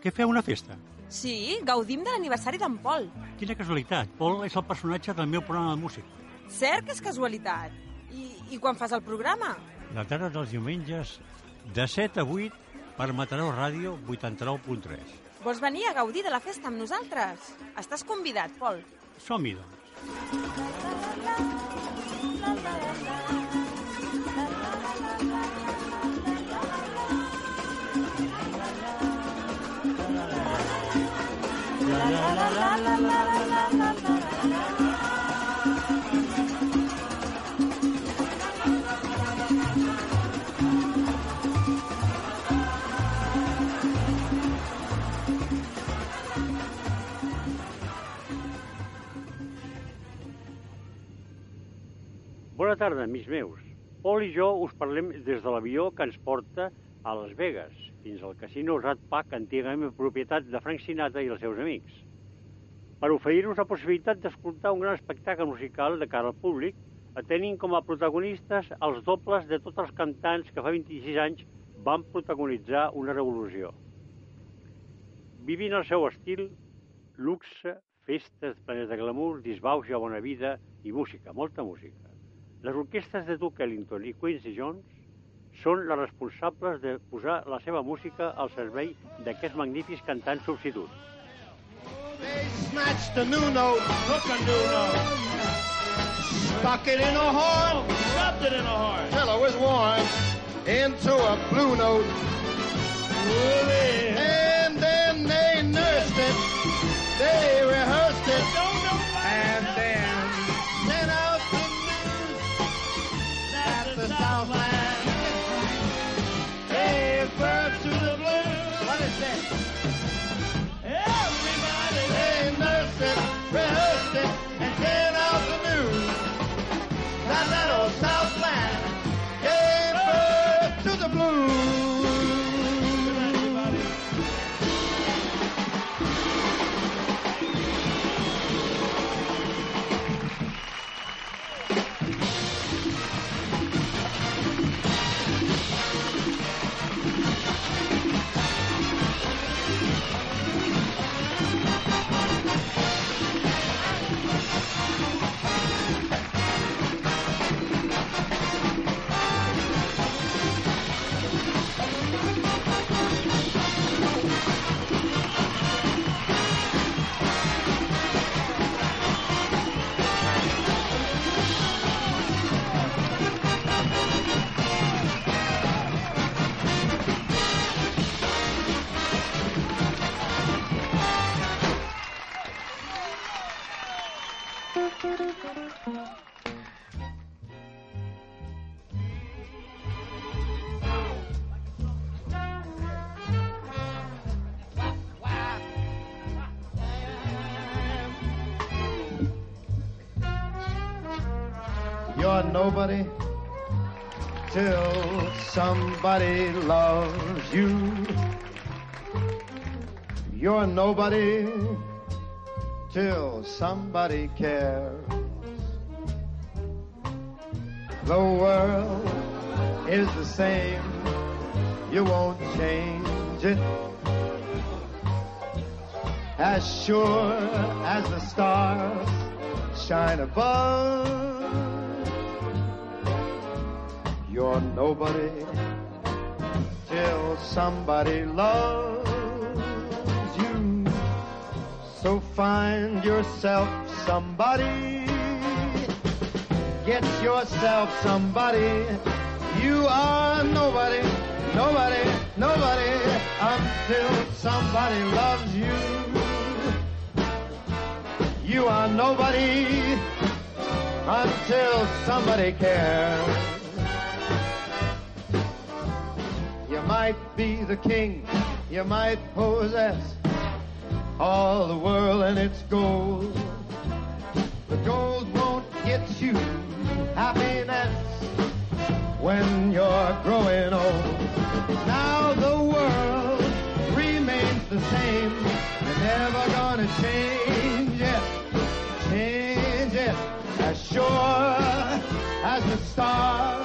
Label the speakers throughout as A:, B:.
A: què feu una festa?
B: Sí, gaudim de l'aniversari d'en Pol.
A: Quina casualitat. Pol és el personatge del meu programa de música.
B: Cert que és casualitat. I, i quan fas el programa?
A: La tarda dels diumenges, de 7 a 8, per Mataró Ràdio 89.3.
B: Vols venir a gaudir de la festa amb nosaltres? Estàs convidat, Pol.
A: Som-hi, doncs. Bona tarda, amics meus. Pol i jo us parlem des de l'avió que ens porta a Las Vegas, fins al casino Rat Pack, antigament propietat de Frank Sinatra i els seus amics. Per oferir-nos la possibilitat d'escoltar un gran espectacle musical de cara al públic, atenint com a protagonistes els dobles de tots els cantants que fa 26 anys van protagonitzar una revolució. Vivint el seu estil, luxe, festes plenes de glamour, disbauxa, bona vida i música, molta música. Les orquestres de Duke Ellington i Quincy Jones són les responsables de posar la seva música al servei d'aquests magnífics cantants substituts.
C: Stuck it in a horn, it in a horn, till it was worn into a blue note. And then they nursed it, they rehearsed nobody till somebody loves you. You're nobody till somebody cares. The world is the same, you won't change it. As sure as the stars shine above. You're nobody till somebody loves you. So find yourself somebody. Get yourself somebody. You are nobody, nobody, nobody until somebody loves you. You are nobody until somebody cares. Might be the king, you might possess all the world and its gold. The gold won't get you happiness when you're growing old. Now the world remains the same. Never gonna change it, change it as sure as the stars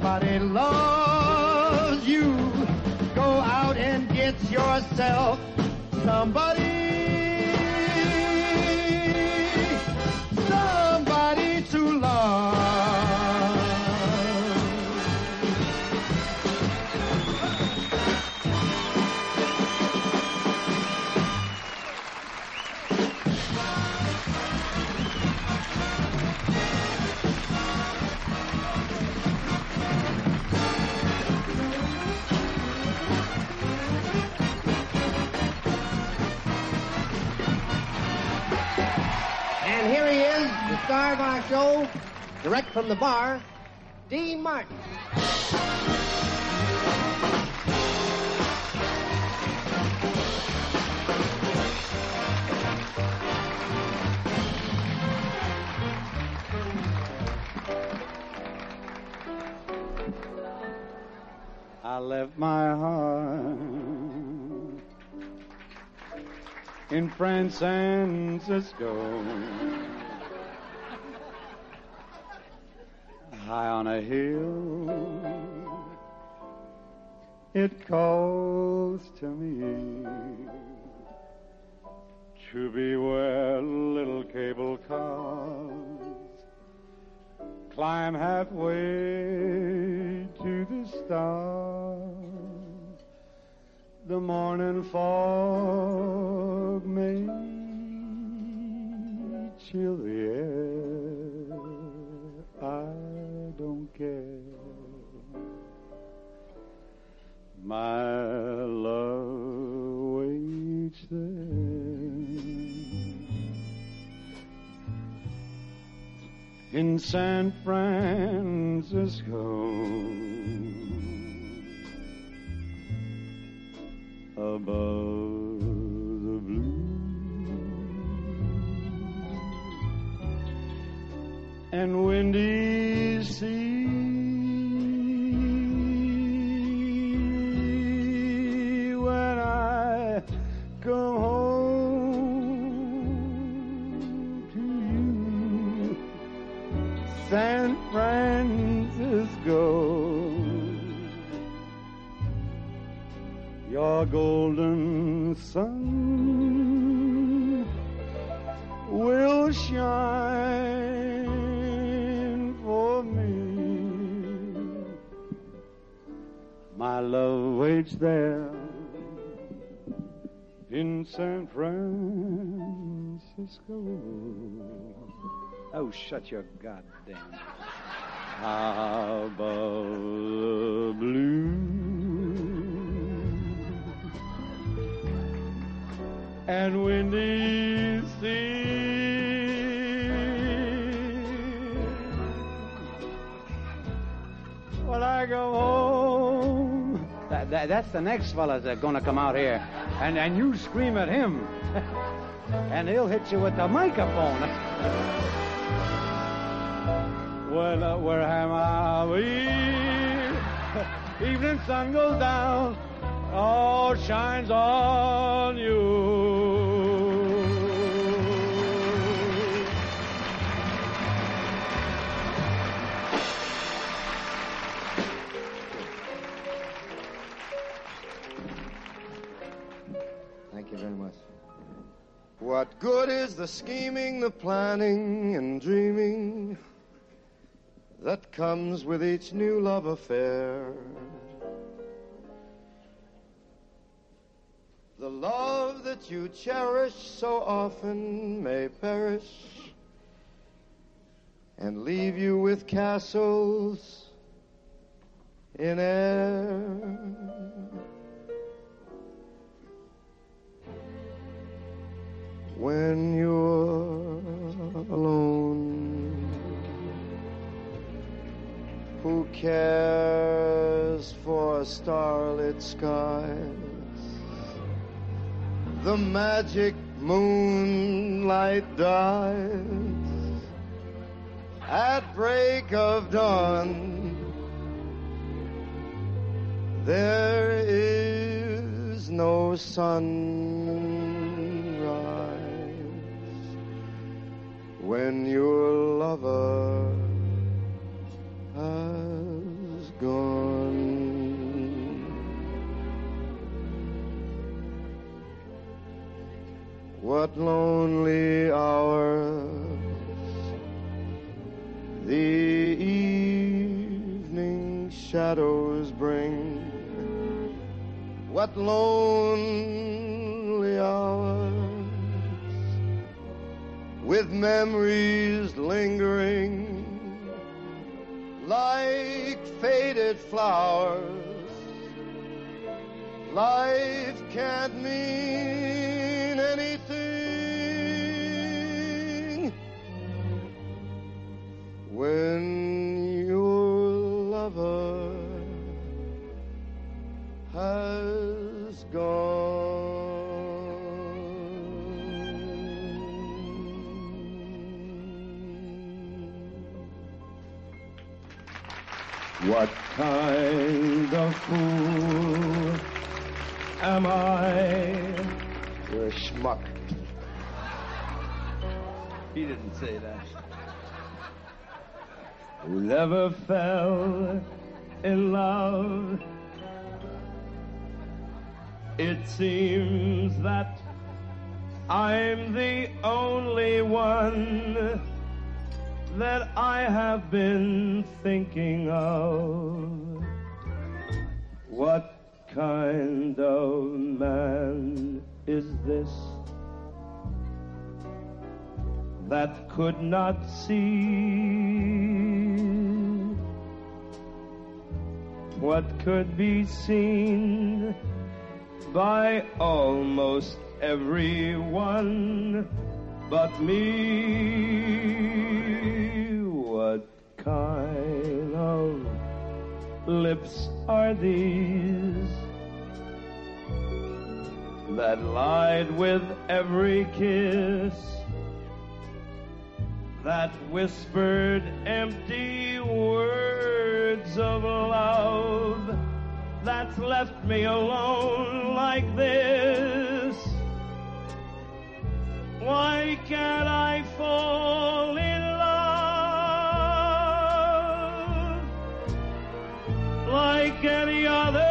C: somebody loves you. Go out and get yourself somebody.
D: Star of our show, direct from the bar, Dean Martin.
E: I left my heart in San Francisco. High on a hill, it calls to me to be where little cable cars climb halfway to the stars. The morning fog may chill the air. My love waits there in San Francisco. Above the blue and windy sea. Your golden sun will shine for me. My love waits there in San Francisco. Oh, shut your goddamn. Above the blue and windy sea. When I go home, that, that, that's the next fella's that's going to come out here, and and you scream at him, and he'll hit you with the microphone. Well, uh, where am I? Evening sun goes down, all shines on you.
C: Thank you very much. What good is the scheming, the planning, and dreaming that comes with each new love affair? The love that you cherish so often may perish and leave you with castles in air. when you're alone.
F: Who cares for a starlit skies? The magic moonlight dies at break of dawn. There is no sunrise when your lover has gone. What lonely hours the evening shadows bring. What lonely hours with memories lingering like faded flowers. Life can't mean anything when your lover has gone. What kind of fool am I? You're a schmuck.
G: He didn't say that.
F: Who never fell in love. It seems that I'm the only one that I have been thinking of. What kind of man is this that could not see what could be seen by almost everyone but me. What kind of lips are these that lied with every kiss? That whispered empty words of love that's left me alone like this. Why can't I fall in love like any other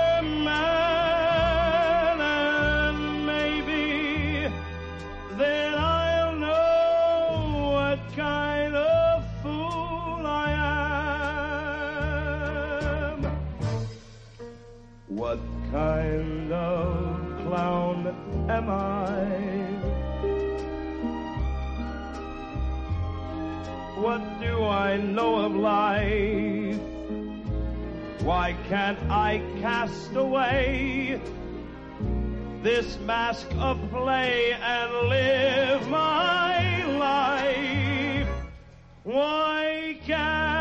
F: kind of clown am I? What do I know of life? Why can't I cast away this mask of play and live my life? Why can't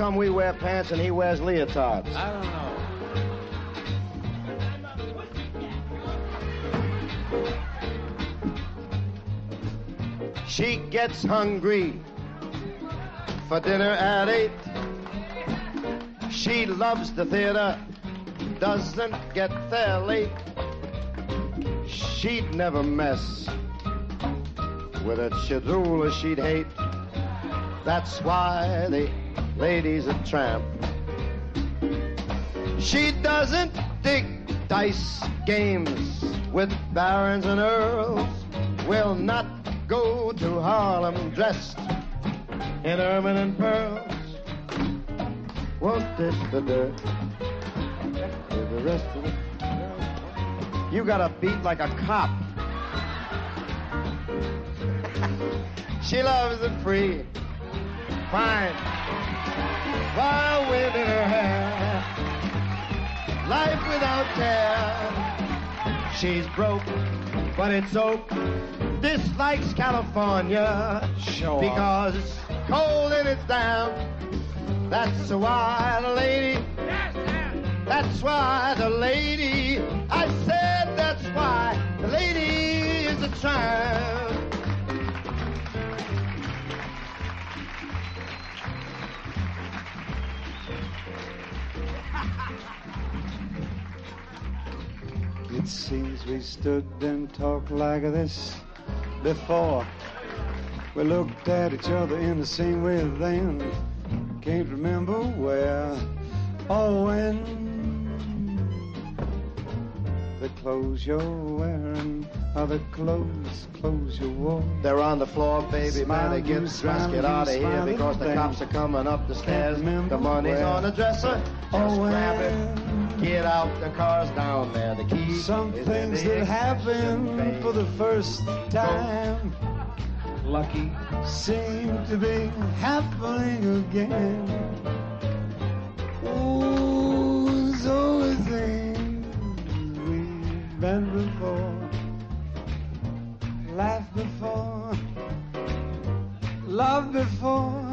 C: come we wear pants and he wears leotards?
E: I don't know.
F: She gets hungry for dinner at eight. She loves the theater, doesn't get there late.
H: she'd never mess with a chidrula she'd hate. That's why the lady's a tramp. She doesn't dig dice games with barons and earls. Will not go to Harlem dressed in ermine and pearls. Won't this the dirt? The rest of it. You got a beat like a cop. she loves it free, fine, wind in her hair, life without care. She's broke, but it's oak. Dislikes California
E: Show
H: because it's cold and it's damp. That's why the lady. That's why the lady. I said that's why the lady is a tramp.
E: Seems we stood and talked like this before. We looked at each other in the same way then. Can't remember where or when. The clothes you're wearing are the clothes, clothes you wore.
H: They're on the floor, baby,
E: Smile,
H: man. Get dressed, get out of here because the cops are coming up the stairs. The money's
E: where
H: on the dresser. Just grab it. Get out, the car's down there. The key.
E: Some things
H: the
E: that happen for the first time
F: Lucky.
E: seem to be happening again. Ooh, so it things we've been before, laughed before, loved before.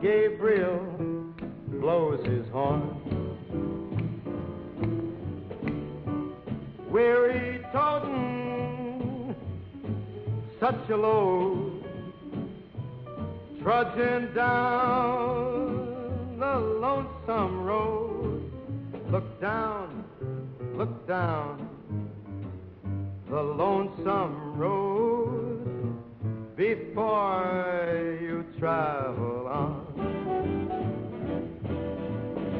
C: Gabriel blows his horn. weary toting such a load, trudging down the lonesome road. Look down, look down the lonesome road before you travel on.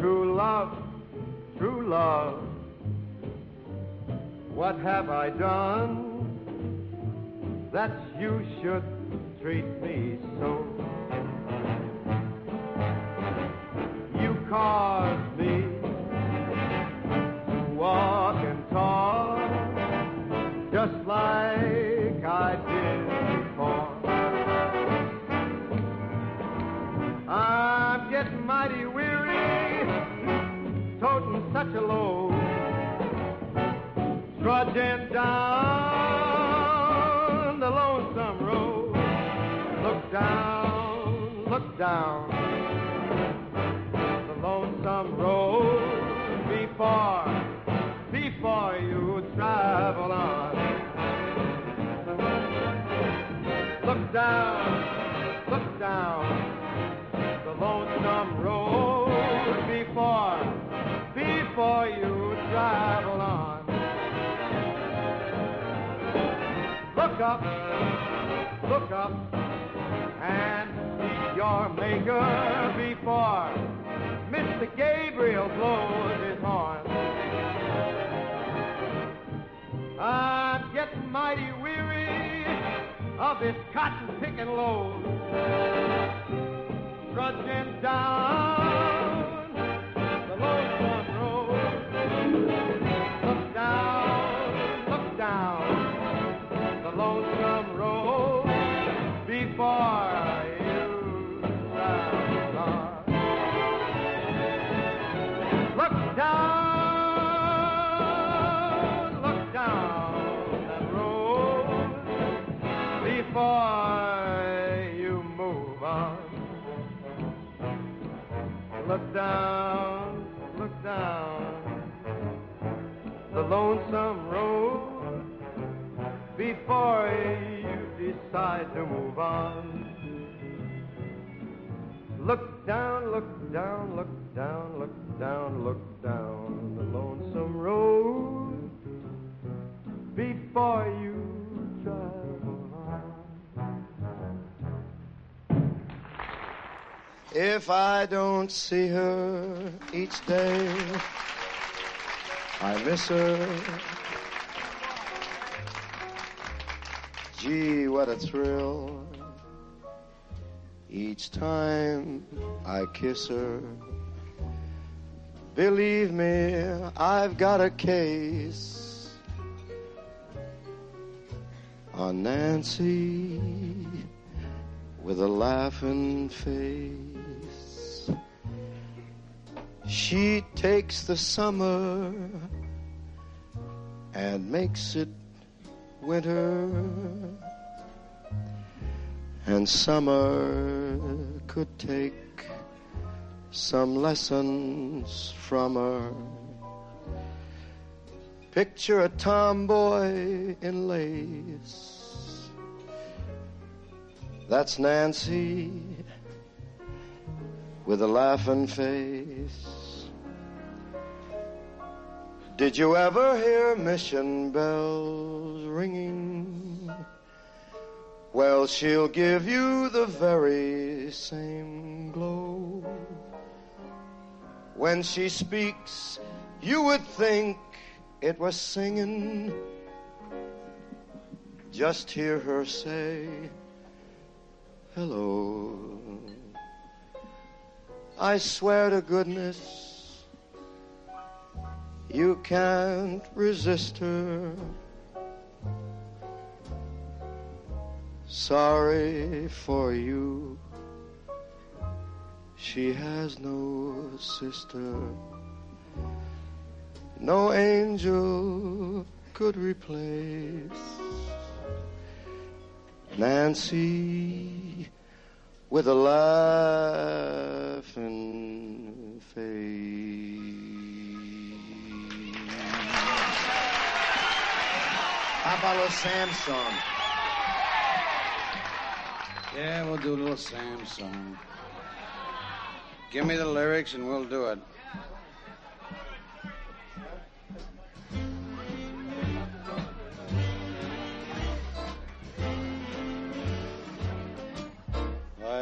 C: True love, true love. What have I done that you should treat me so? You caused me to walk and talk just like I I'm mighty weary, toting such a load trudging down the lonesome road. Look down, look down before you travel on. Look up, look up, and seek your maker before Mr. Gabriel blows his horn. I'm getting mighty weary of this cotton picking load, trudging down Look down, look down the lonesome road before
F: you decide to move on. Look down, look down, look down, look down, look down the lonesome road before you
C: If I don't see her each day, I miss her. Gee, what a thrill. Each time I kiss her. Believe me, I've got a case on Nancy with a laughing face. She takes the summer and makes it winter. And summer could take some lessons from her. Picture a tomboy in lace. That's Nancy with a laughing face. Did you ever hear mission bells ringing? Well, she'll give you the very same glow. When she speaks, you would think it was singing. Just hear her say, hello. I swear to goodness, you can't resist her. Sorry for you, she has no sister. No angel could replace Nancy with a laughing face. How about a little Sam song?
E: Yeah, we'll do a little Sam song. Give me the lyrics and we'll do it.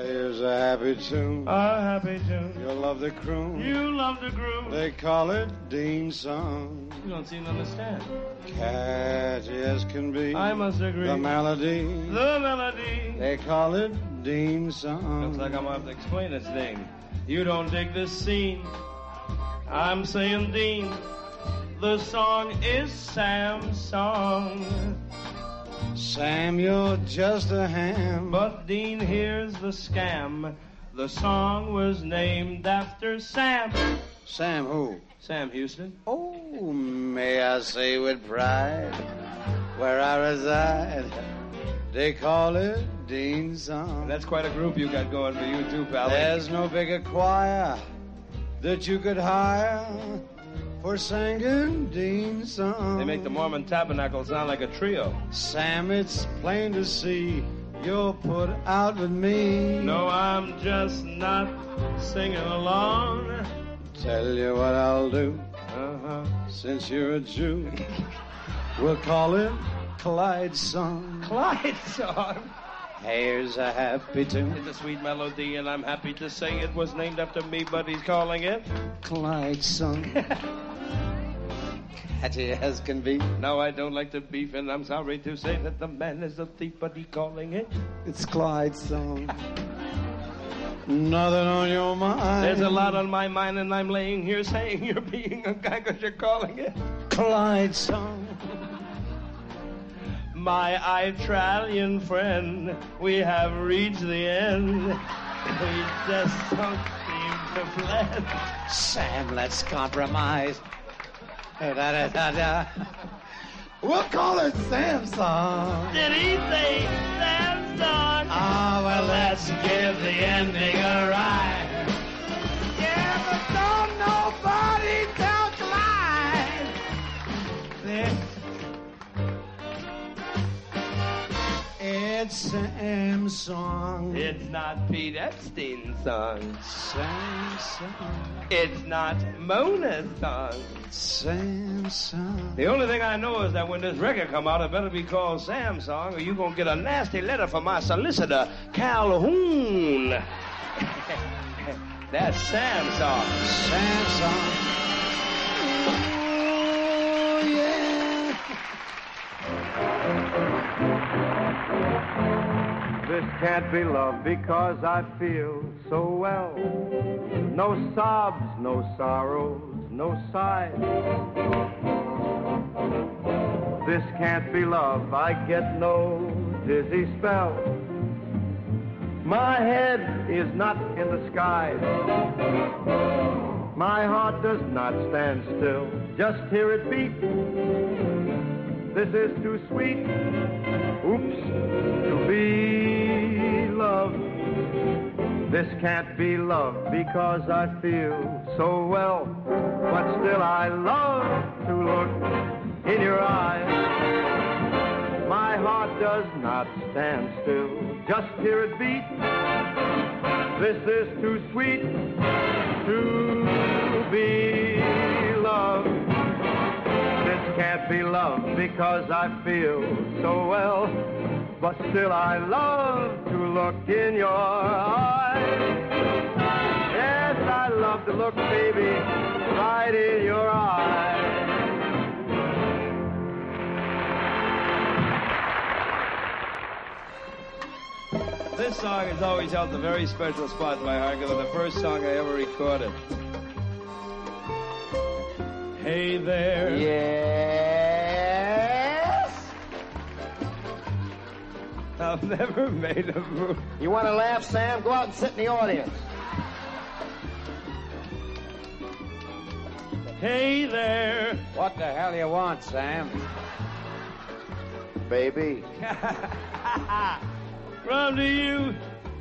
E: Why, here's a happy tune.
F: A happy tune.
E: You'll love the croon.
F: You love the groove.
E: They call it Dean's song.
F: You don't seem to understand.
E: Catchy as can be.
F: I must agree.
E: The melody.
F: The melody.
E: They call it Dean's song.
F: Looks like I'm gonna have to explain this thing. You don't dig this scene. I'm saying Dean. The song is Sam's song.
E: Sam, you're just a ham.
F: But Dean, here's the scam. The song was named after Sam.
E: Sam who?
F: Sam Houston.
E: Oh, may I say with pride, where I reside, they call it Dean's song.
F: That's quite a group you got going for you too, pal.
E: There's no bigger choir that you could hire for singing Dean's song.
F: They make the Mormon Tabernacle sound like a trio.
E: Sam, it's plain to see you're put out with me.
F: No, I'm just not singing along.
E: Tell you what I'll do,
F: Uh-huh.
E: since you're a Jew. We'll call it Clyde's song.
F: Clyde's song.
E: Here's a happy tune.
F: It's a sweet melody, and I'm happy to say it was named after me, but he's calling it.
E: Clyde's song. Catchy as can be.
F: No, I don't like the beef, and I'm sorry to say that the man is a thief, but he's calling it.
E: It's Clyde's song. Nothing on your mind.
F: There's a lot on my mind, and I'm laying here saying you're being a guy because you're calling it.
E: Clyde's song
F: my Italian friend, we have reached the end. We just don't seem to plan.
E: Sam, let's compromise. Da, da, da, da. We'll call it Samsung.
F: Did he say Samsung?
E: Ah, oh, well,
F: let's give the ending a ride. Yeah, but don't nobody tell Clyde.
E: This that Sam song.
F: It's not Pete Epstein's song.
E: Sam song.
F: It's not Mona's song.
E: Sam song.
F: The only thing I know is that when this record come out, it better be called Sam song, or you're gonna get a nasty letter from my solicitor, Calhoun. That's Sam song.
E: Sam song.
C: Can't be love because I feel so well. No sobs, no sorrows, no sighs. This can't be love, I get no dizzy spell. My head is not in the sky. My heart does not stand still, just hear it beat. This is too sweet, oops, to be. This can't be love because I feel so well, but still I love to look in your eyes. My heart does not stand still, just hear it beat. This is too sweet to be love. This can't be love because I feel so well, but still I love to look in your eyes. Yes, I love to look, baby, right in your eyes.
F: This song has always held a very special spot in my heart because it's the first song I ever recorded. Hey there.
I: Yes?
F: I've never made a move.
I: You want to laugh, Sam? Go out and sit in the audience.
F: Hey there.
E: What the hell you want, Sam?
I: Baby.
F: From to you,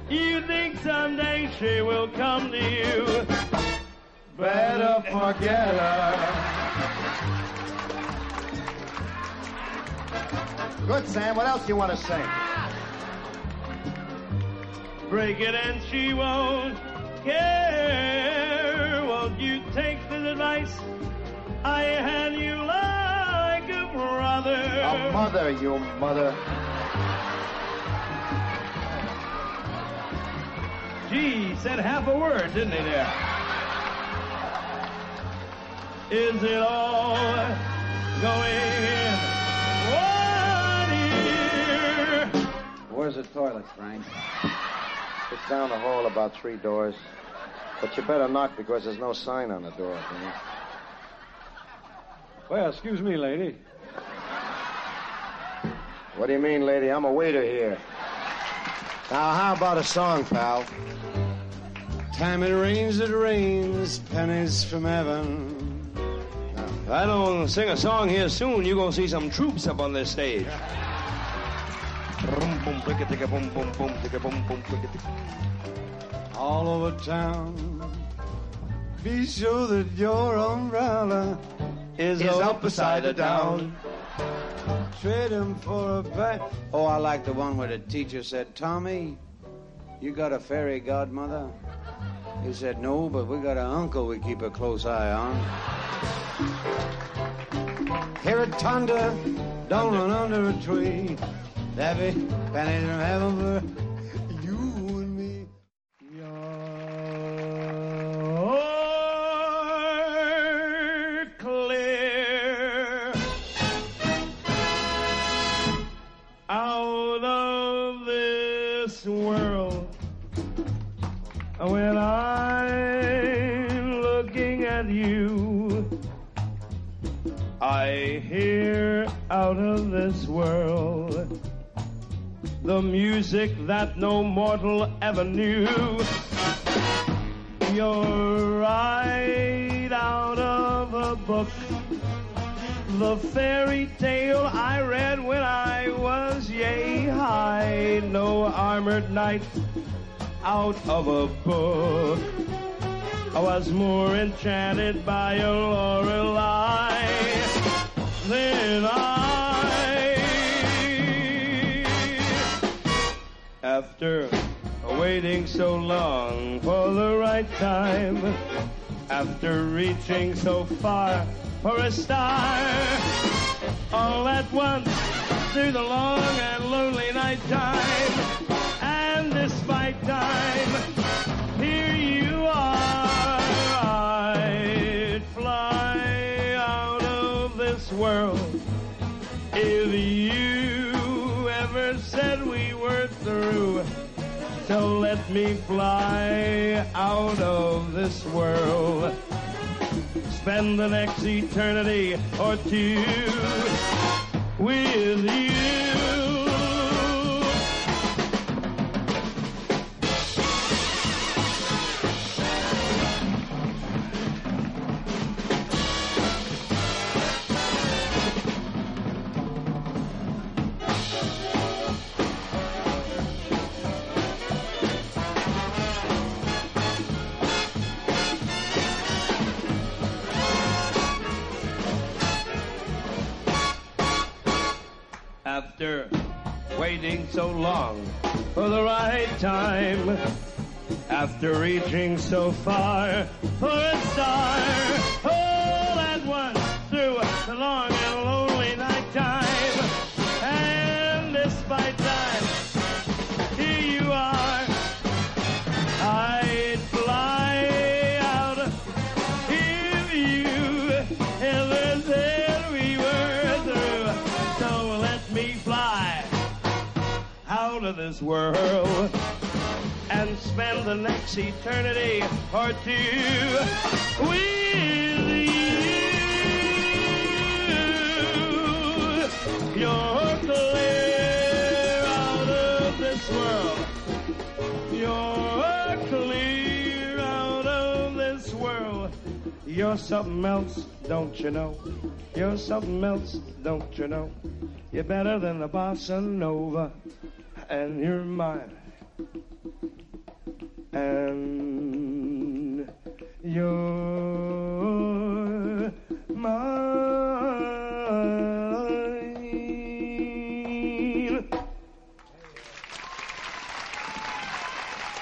F: you think someday she will come to you.
C: Better forget her.
I: Good, Sam. What else do you want to sing?
F: Break it and she won't care. Won't you take this advice? I had you like a brother.
I: A mother, you mother.
F: Gee, said half a word, didn't he there? Is it all going in one ear?
E: Where's the toilet, Frank?
I: It's down the hall about three doors. But you better knock because there's no sign on the door. you know.
C: Well, excuse me, lady.
I: What do you mean, lady? I'm a waiter here. Now, how about a song, pal?
E: Time it rains, it rains, pennies from heaven.
F: If I don't sing a song here soon, you're gonna see some troops up on this stage. Boom, boom, ticka, boom, boom, boom, ticka, boom, boom, ticka.
E: all over town. Be sure that your umbrella
F: Is,
E: is
F: up beside or down.
E: Trade him for a bag. Oh, I like the one where the teacher said, Tommy, you got a fairy godmother? He said, No, but we got an uncle we keep a close eye on. Hear it thunder, don't run under a tree. Debbie, pennies from heaven for
F: the music that no mortal ever knew. You're right out of a book. The fairy tale I read when I was yay high. No armored knight out of a book. I was more enchanted by your Lorelei than I. After waiting so long for the right time, after reaching so far for a star, all at once through the long and lonely night time, and despite time, here you are. I'd fly out of this world if you ever said we. So let me fly out of this world. Spend the next eternity or two with you. So long for the right time, after reaching so far for a star, this world and spend the next eternity or two with you. You're clear out of this world. You're clear out of this world. You're something else, don't you know? You're something else, don't you know? You're better than the bossa nova, and you're mine. And you're mine.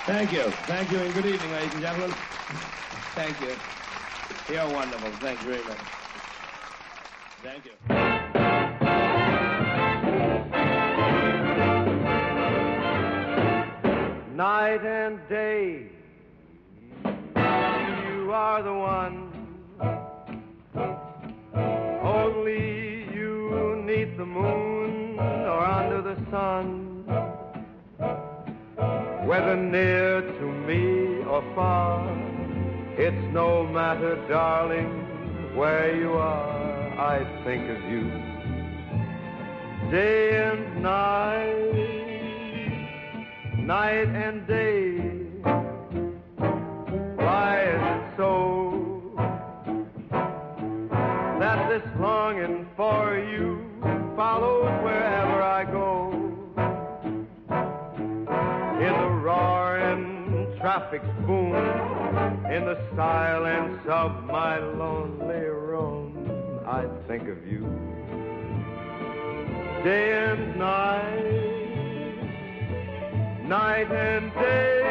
F: Thank you. Thank you, and good evening, ladies and gentlemen. Thank you. You're wonderful. Thank you very much. Thank you.
C: Night and day, you are the one. Only you need the moon or under the sun. Whether near to me or far, it's no matter, darling, where you are. I think of you day and night night and day. Why is it so that this longing for you follows wherever I go? In the roaring traffic's boom, in the silence of my lonely room, I think of you day and night night and day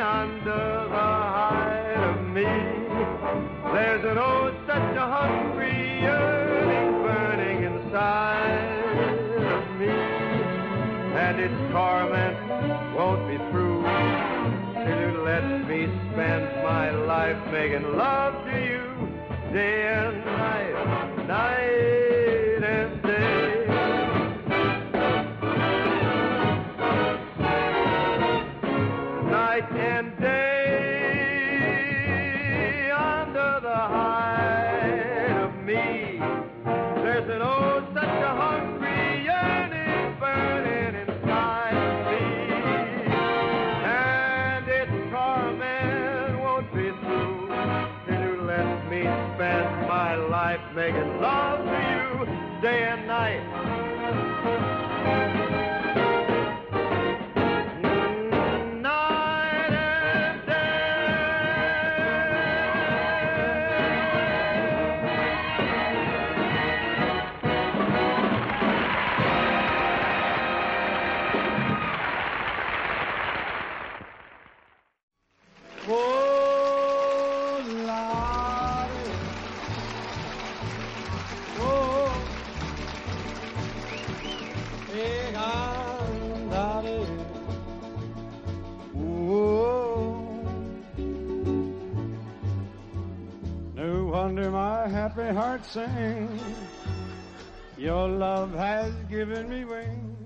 C: under the hide of me. There's an oh such a hungry yearning burning inside of me, and its torment won't be through till you let me spend my life making love to you day and night, night day and night.
E: Happy heart sing. Your love has given me wings.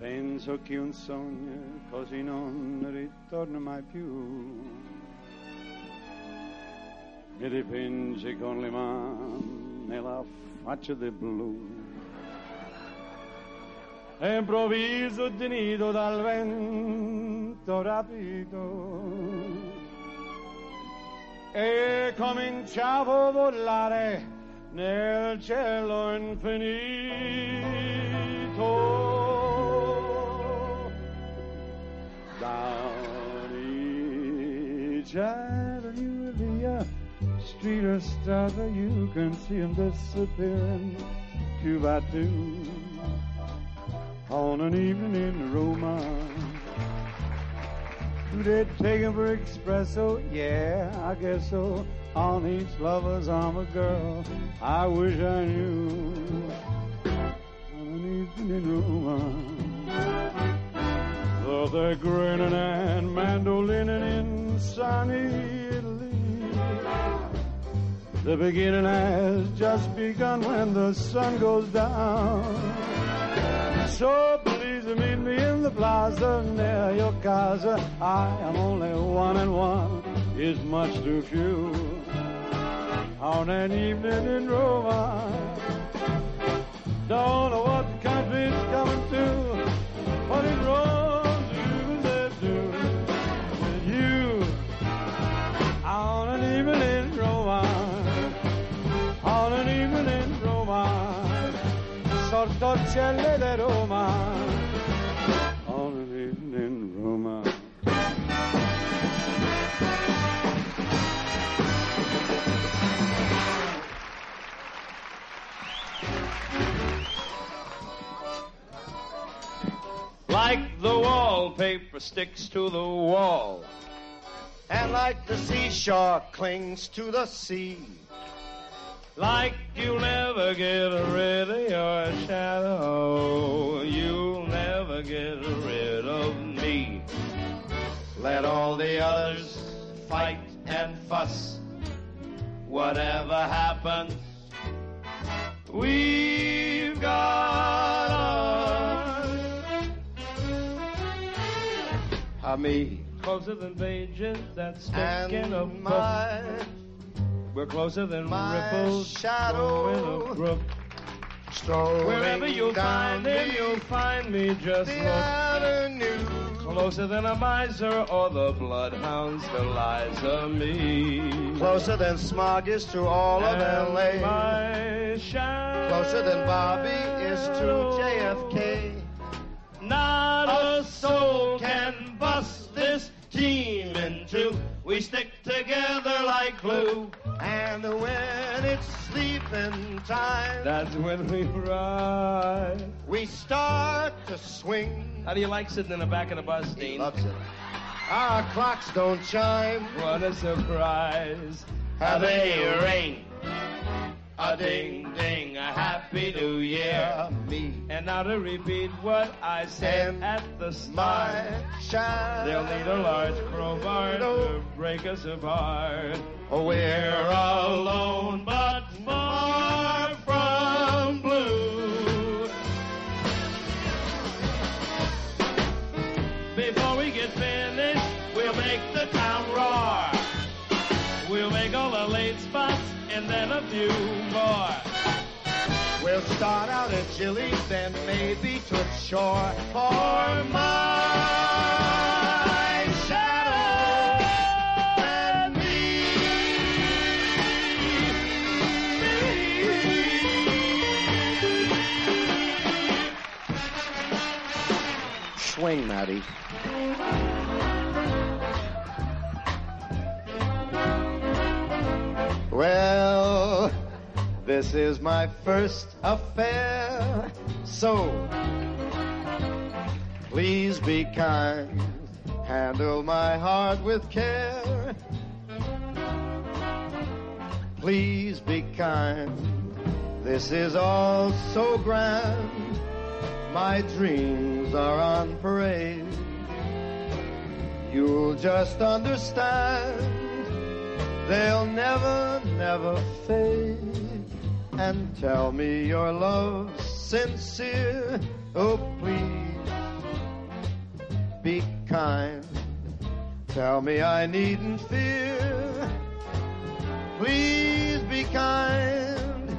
E: Penso che un sogno così non ritorna mai più. Mi dipingi con le mani nella faccia del blu. E improvviso nido dal vento rapido. E cominciavo a volare nel cielo infinito. Down each avenue, via street or strada, you can see them disappearing two by two on an evening in Roma. Do they take 'em for espresso? Yeah, I guess so. On each lover's arm, a girl I wish I knew. On an evening in Roma. Though they're grinning and mandolining in sunny Italy. The beginning has just begun when the sun goes down. So please meet me in the plaza near your casa. I am only one and one is much too few. On an evening in Roma, don't know what the country's coming to, sotto il di Roma. On an evening in Roma.
F: Like the wallpaper sticks to the wall.
C: And like the seashore clings to the sea.
F: Like you'll never get rid of your shadow. You'll never get rid of me.
C: Let all the others
F: Fight and fuss. Whatever happens, we've got us.
C: are me
F: Closer than pages that stick
C: and
F: in a book.
C: my,
F: We're closer than
C: my
F: ripples
C: shadow
F: in a brook.
C: strolling
F: Wherever you'll find him, you'll find me. Just
C: the
F: look
C: avenue.
F: closer than a miser or the bloodhounds to Liza me.
C: Closer than Smog is to all of L.A.
F: my shadow
C: Closer than Bobby is to JFK.
F: Not a soul can bust this team in two. We stick together like glue.
C: And when it's sleeping time,
F: That's when we ride.
C: we start to swing.
F: How do you like sitting in the back of the bus,
C: He
F: Dean?
C: loves it. Our clocks don't chime.
F: What a surprise. How they ring. A ding ding, a happy new year.
C: Me,
F: And now to repeat what I said
C: And
F: at the start. They'll need a large crowbar to break us apart.
C: Oh,
F: We're alone, but and then a few more.
C: We'll start out at Chile, then maybe to shore. For my shadow and me. Swing, Maddie. Well, this is my first affair, so please be kind. Handle my heart with care. Please be kind. This is all so grand. My dreams are on parade. You'll just understand they'll never, never fade. And tell me your love's sincere. Oh, please be kind. Tell me I needn't fear. Please be kind.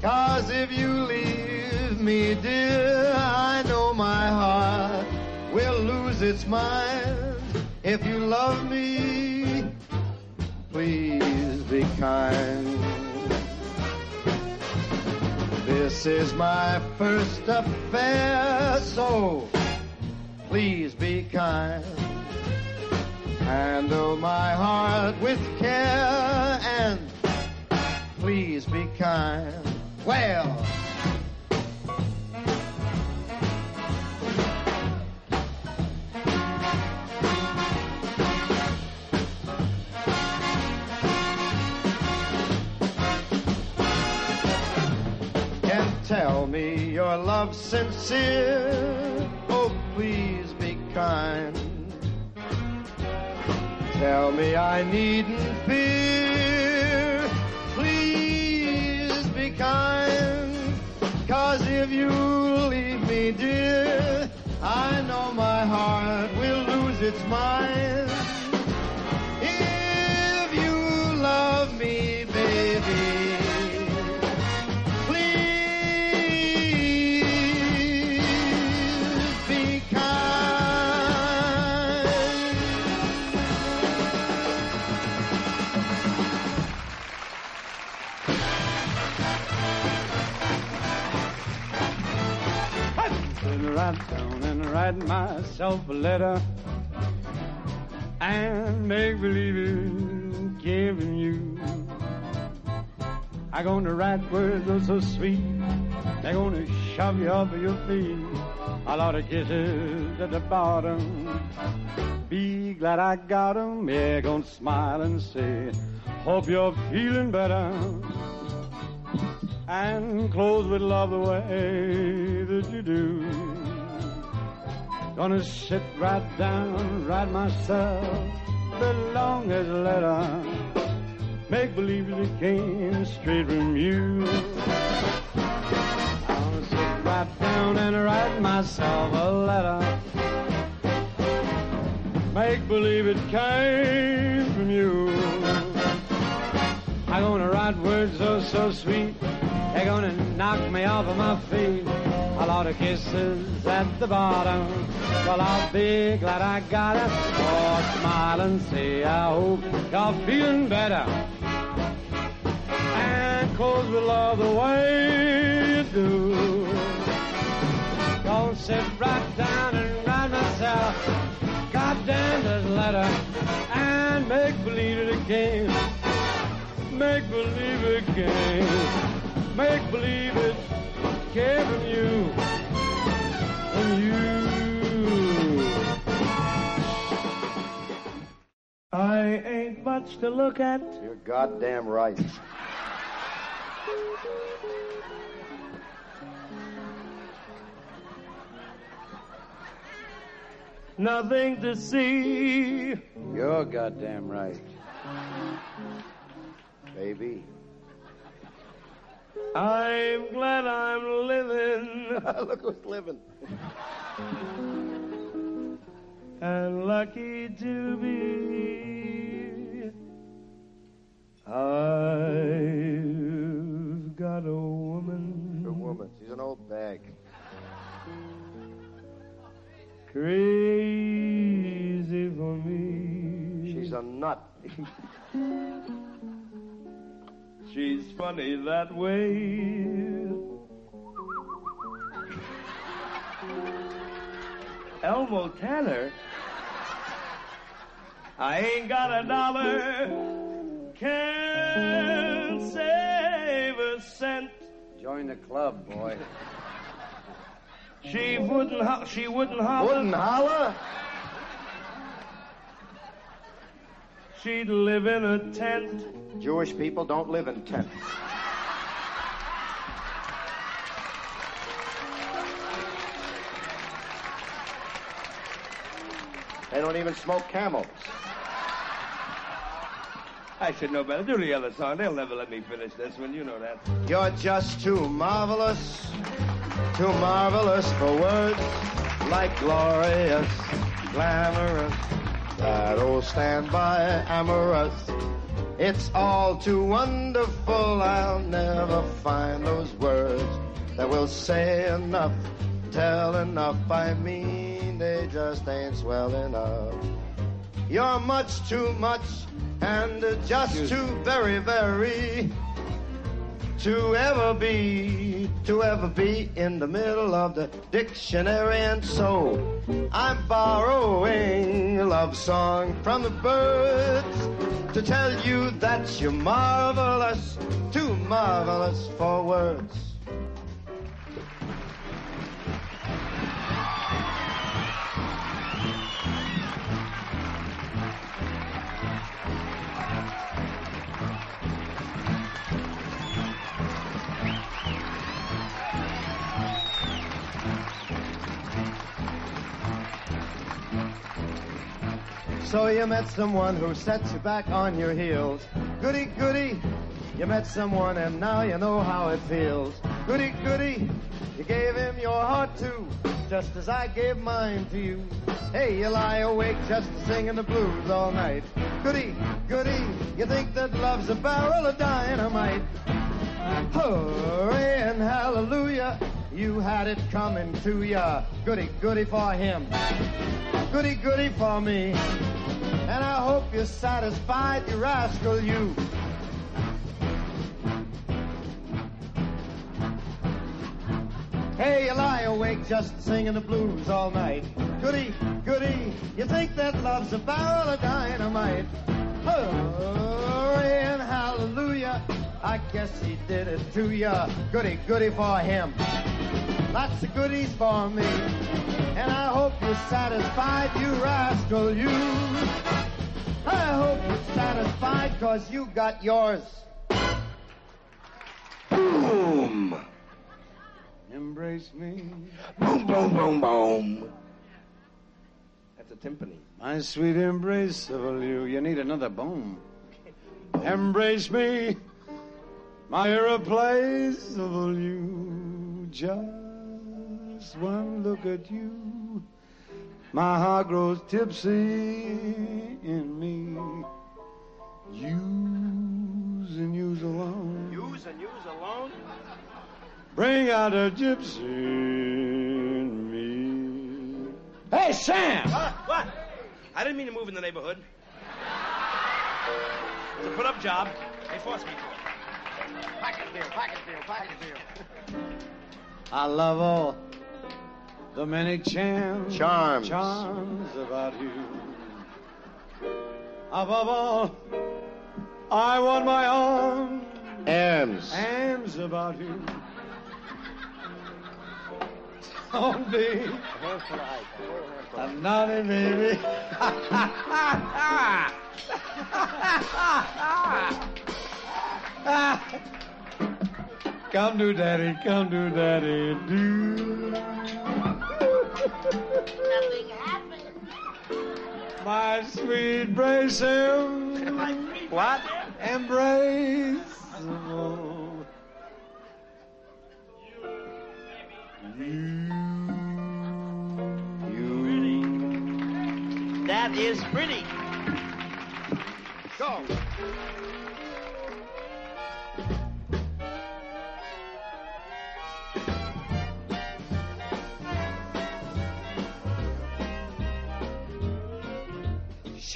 C: Cause if you leave me, dear, I know my heart will lose its mind. If you love me, please be kind. This is my first affair, so please be kind. Handle my heart with care and please be kind. Well, tell me your love's sincere. Oh, please be kind. Tell me I needn't fear. Please be kind. Cause if you leave me, dear, I know my heart will lose its mind. If you love me, baby,
E: write myself a letter and make believe it giving you. I'm gonna write words that're so sweet, they're gonna shove you off of your feet. A lot of kisses at the bottom. Be glad I got 'em. Yeah, gonna smile and say, hope you're feeling better and close with love the way that you do. Gonna sit right down, write myself the longest letter. Make believe it came straight from you. Gonna sit right down and write myself a letter. Make believe it came from you. I'm gonna write words so, so sweet. They're gonna knock me off of my feet. A lot of kisses at the bottom. Well, I'll be glad I got it. Oh, smile and say, I hope you're feeling better. And cause we love the way you do. Don't sit right down and write myself. Goddamn this letter. And make believe it again. Make believe it again. Make believe it came from you. From you.
F: I ain't much to look at.
C: You're goddamn right.
F: Nothing to see.
J: You're goddamn right. Baby.
F: I'm glad I'm living
C: Look who's living.
F: and lucky to be. I've got a woman
C: Good woman. She's an old bag.
F: crazy for me.
C: She's a nut.
F: She's funny that way. Elmo Tanner? I ain't got a dollar. Can't save a cent.
J: Join the club, boy.
F: She wouldn't. Ho- she wouldn't holler.
C: Wouldn't holler?
F: She'd live in a tent.
C: Jewish people don't live in tents. They don't even smoke camels.
F: I should know better. Do the other song. They'll never let me finish this one. You know that.
C: You're just too marvelous, too marvelous for words like glorious, glamorous, that old standby amorous. It's all too wonderful, I'll never find those words that will say enough, tell enough. I mean, they just ain't swell enough. You're much too much and just too very, very to ever be, to ever be in the middle of the dictionary. And so I'm borrowing a love song from the birds to tell you that you're marvelous, too marvelous for words. So you met someone who sets you back on your heels. Goody, goody, you met someone and now you know how it feels. Goody, goody, you gave him your heart too, just as I gave mine to you. Hey, you lie awake just singing the blues all night. Goody, goody, you think that love's a barrel of dynamite. Hooray and hallelujah, you had it coming to ya. Goody, goody for him. Goody, goody for me. And I hope you're satisfied, you rascal, you. Hey, you lie awake just singing the blues all night. Goody, goody, you think that love's a barrel of dynamite. Hooray and hallelujah, I guess he did it to ya. Goody, goody for him. Lots of goodies for me. And I hope you're satisfied, you rascal, you. I hope you're satisfied, cause you got yours.
E: Boom! Embrace me.
J: Boom, boom, boom, boom.
F: That's a timpani.
E: My sweet embrace of you. You need another boom. Embrace me. My irreplaceable you. Just one look at you. My heart grows tipsy in me. Use and use alone.
F: Use and use alone?
E: Bring out a gypsy in me. Hey, Sam!
F: What? What? I didn't mean to move in the neighborhood. It's a put-up job. They forced me to
E: I love all the many charms,
C: Charms.
E: charms about you. Above all, I want my arms,
C: Arms.
E: arms about you. Don't be a naughty baby. come to daddy, come to daddy, do.
K: Nothing happened.
E: My sweet brace him.
F: What?
E: Embrace.
F: You That is pretty.
C: Go.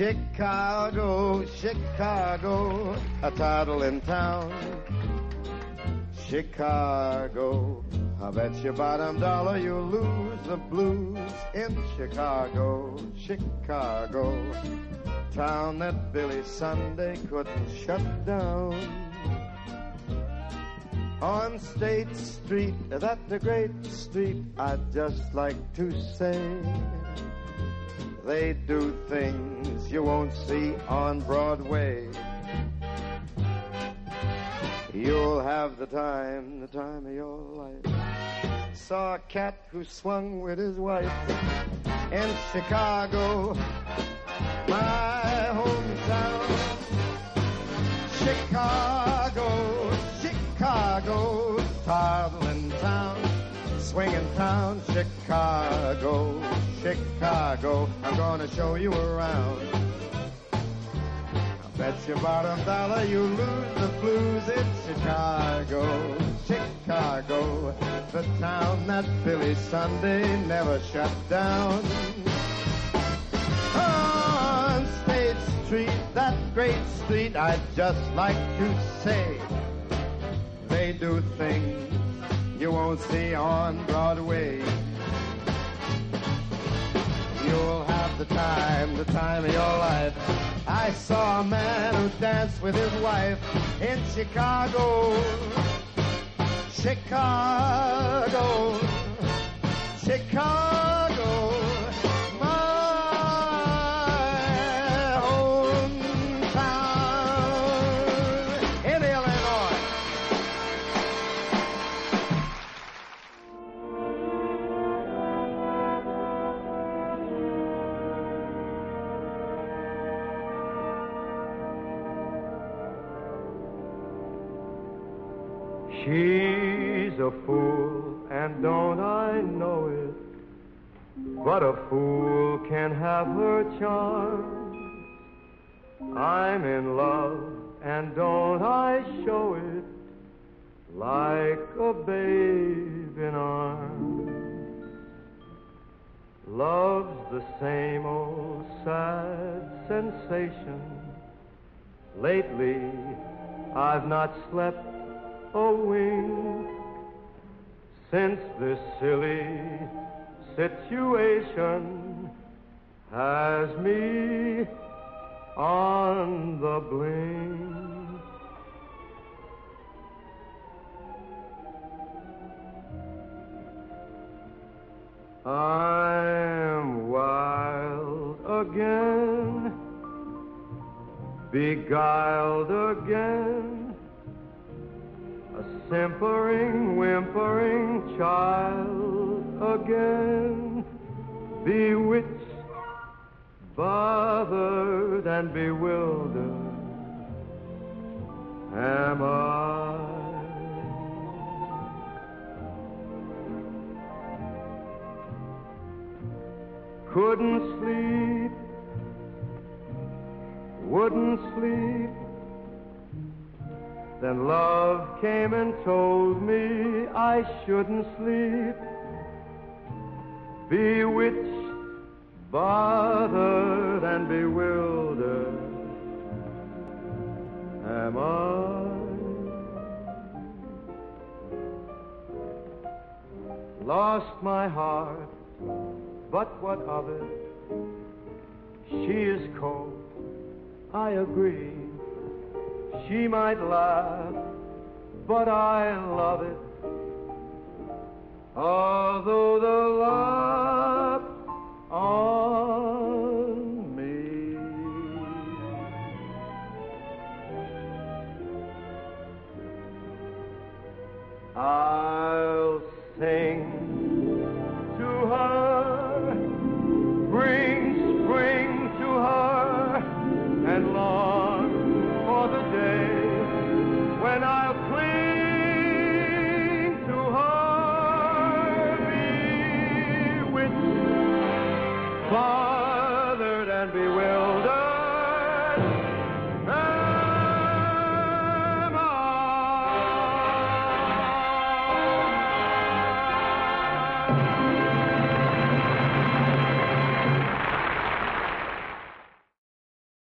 C: Chicago, Chicago, a title in town. Chicago, I bet your bottom dollar you'll lose the blues in Chicago, Chicago, town that Billy Sunday couldn't shut down. On State Street, that the great street, I'd just like to say. They do things you won't see on Broadway. You'll have the time, the time of your life. Saw a cat who swung with his wife in Chicago, my hometown.
L: Chicago, Chicago, toddling town, swinging town, Chicago, Chicago. I'm gonna show you around. I bet your bottom dollar you lose the blues in Chicago, Chicago, the town that Billy Sunday never shut down. On State Street, that great street, I'd just like to say they do things you won't see on Broadway. You'll have the time, the time of your life. I saw a man who danced with his wife in Chicago. Chicago. Chicago.
C: And don't I know it? But a fool can have her charms. I'm in love, and don't I show it? Like a babe in arms. Love's the same old sad sensation. Lately, I've not slept a wink since this silly situation has me on the blink. I'm wild again, beguiled again a simpering, whimpering child again, bewitched, bothered, and bewildered. Am I? Couldn't sleep, wouldn't sleep. Then love came and told me I shouldn't sleep. Bewitched, bothered, and bewildered. Am I? Lost my heart, but what of it? She is cold, I agree. She might laugh, but I love it. Although the laugh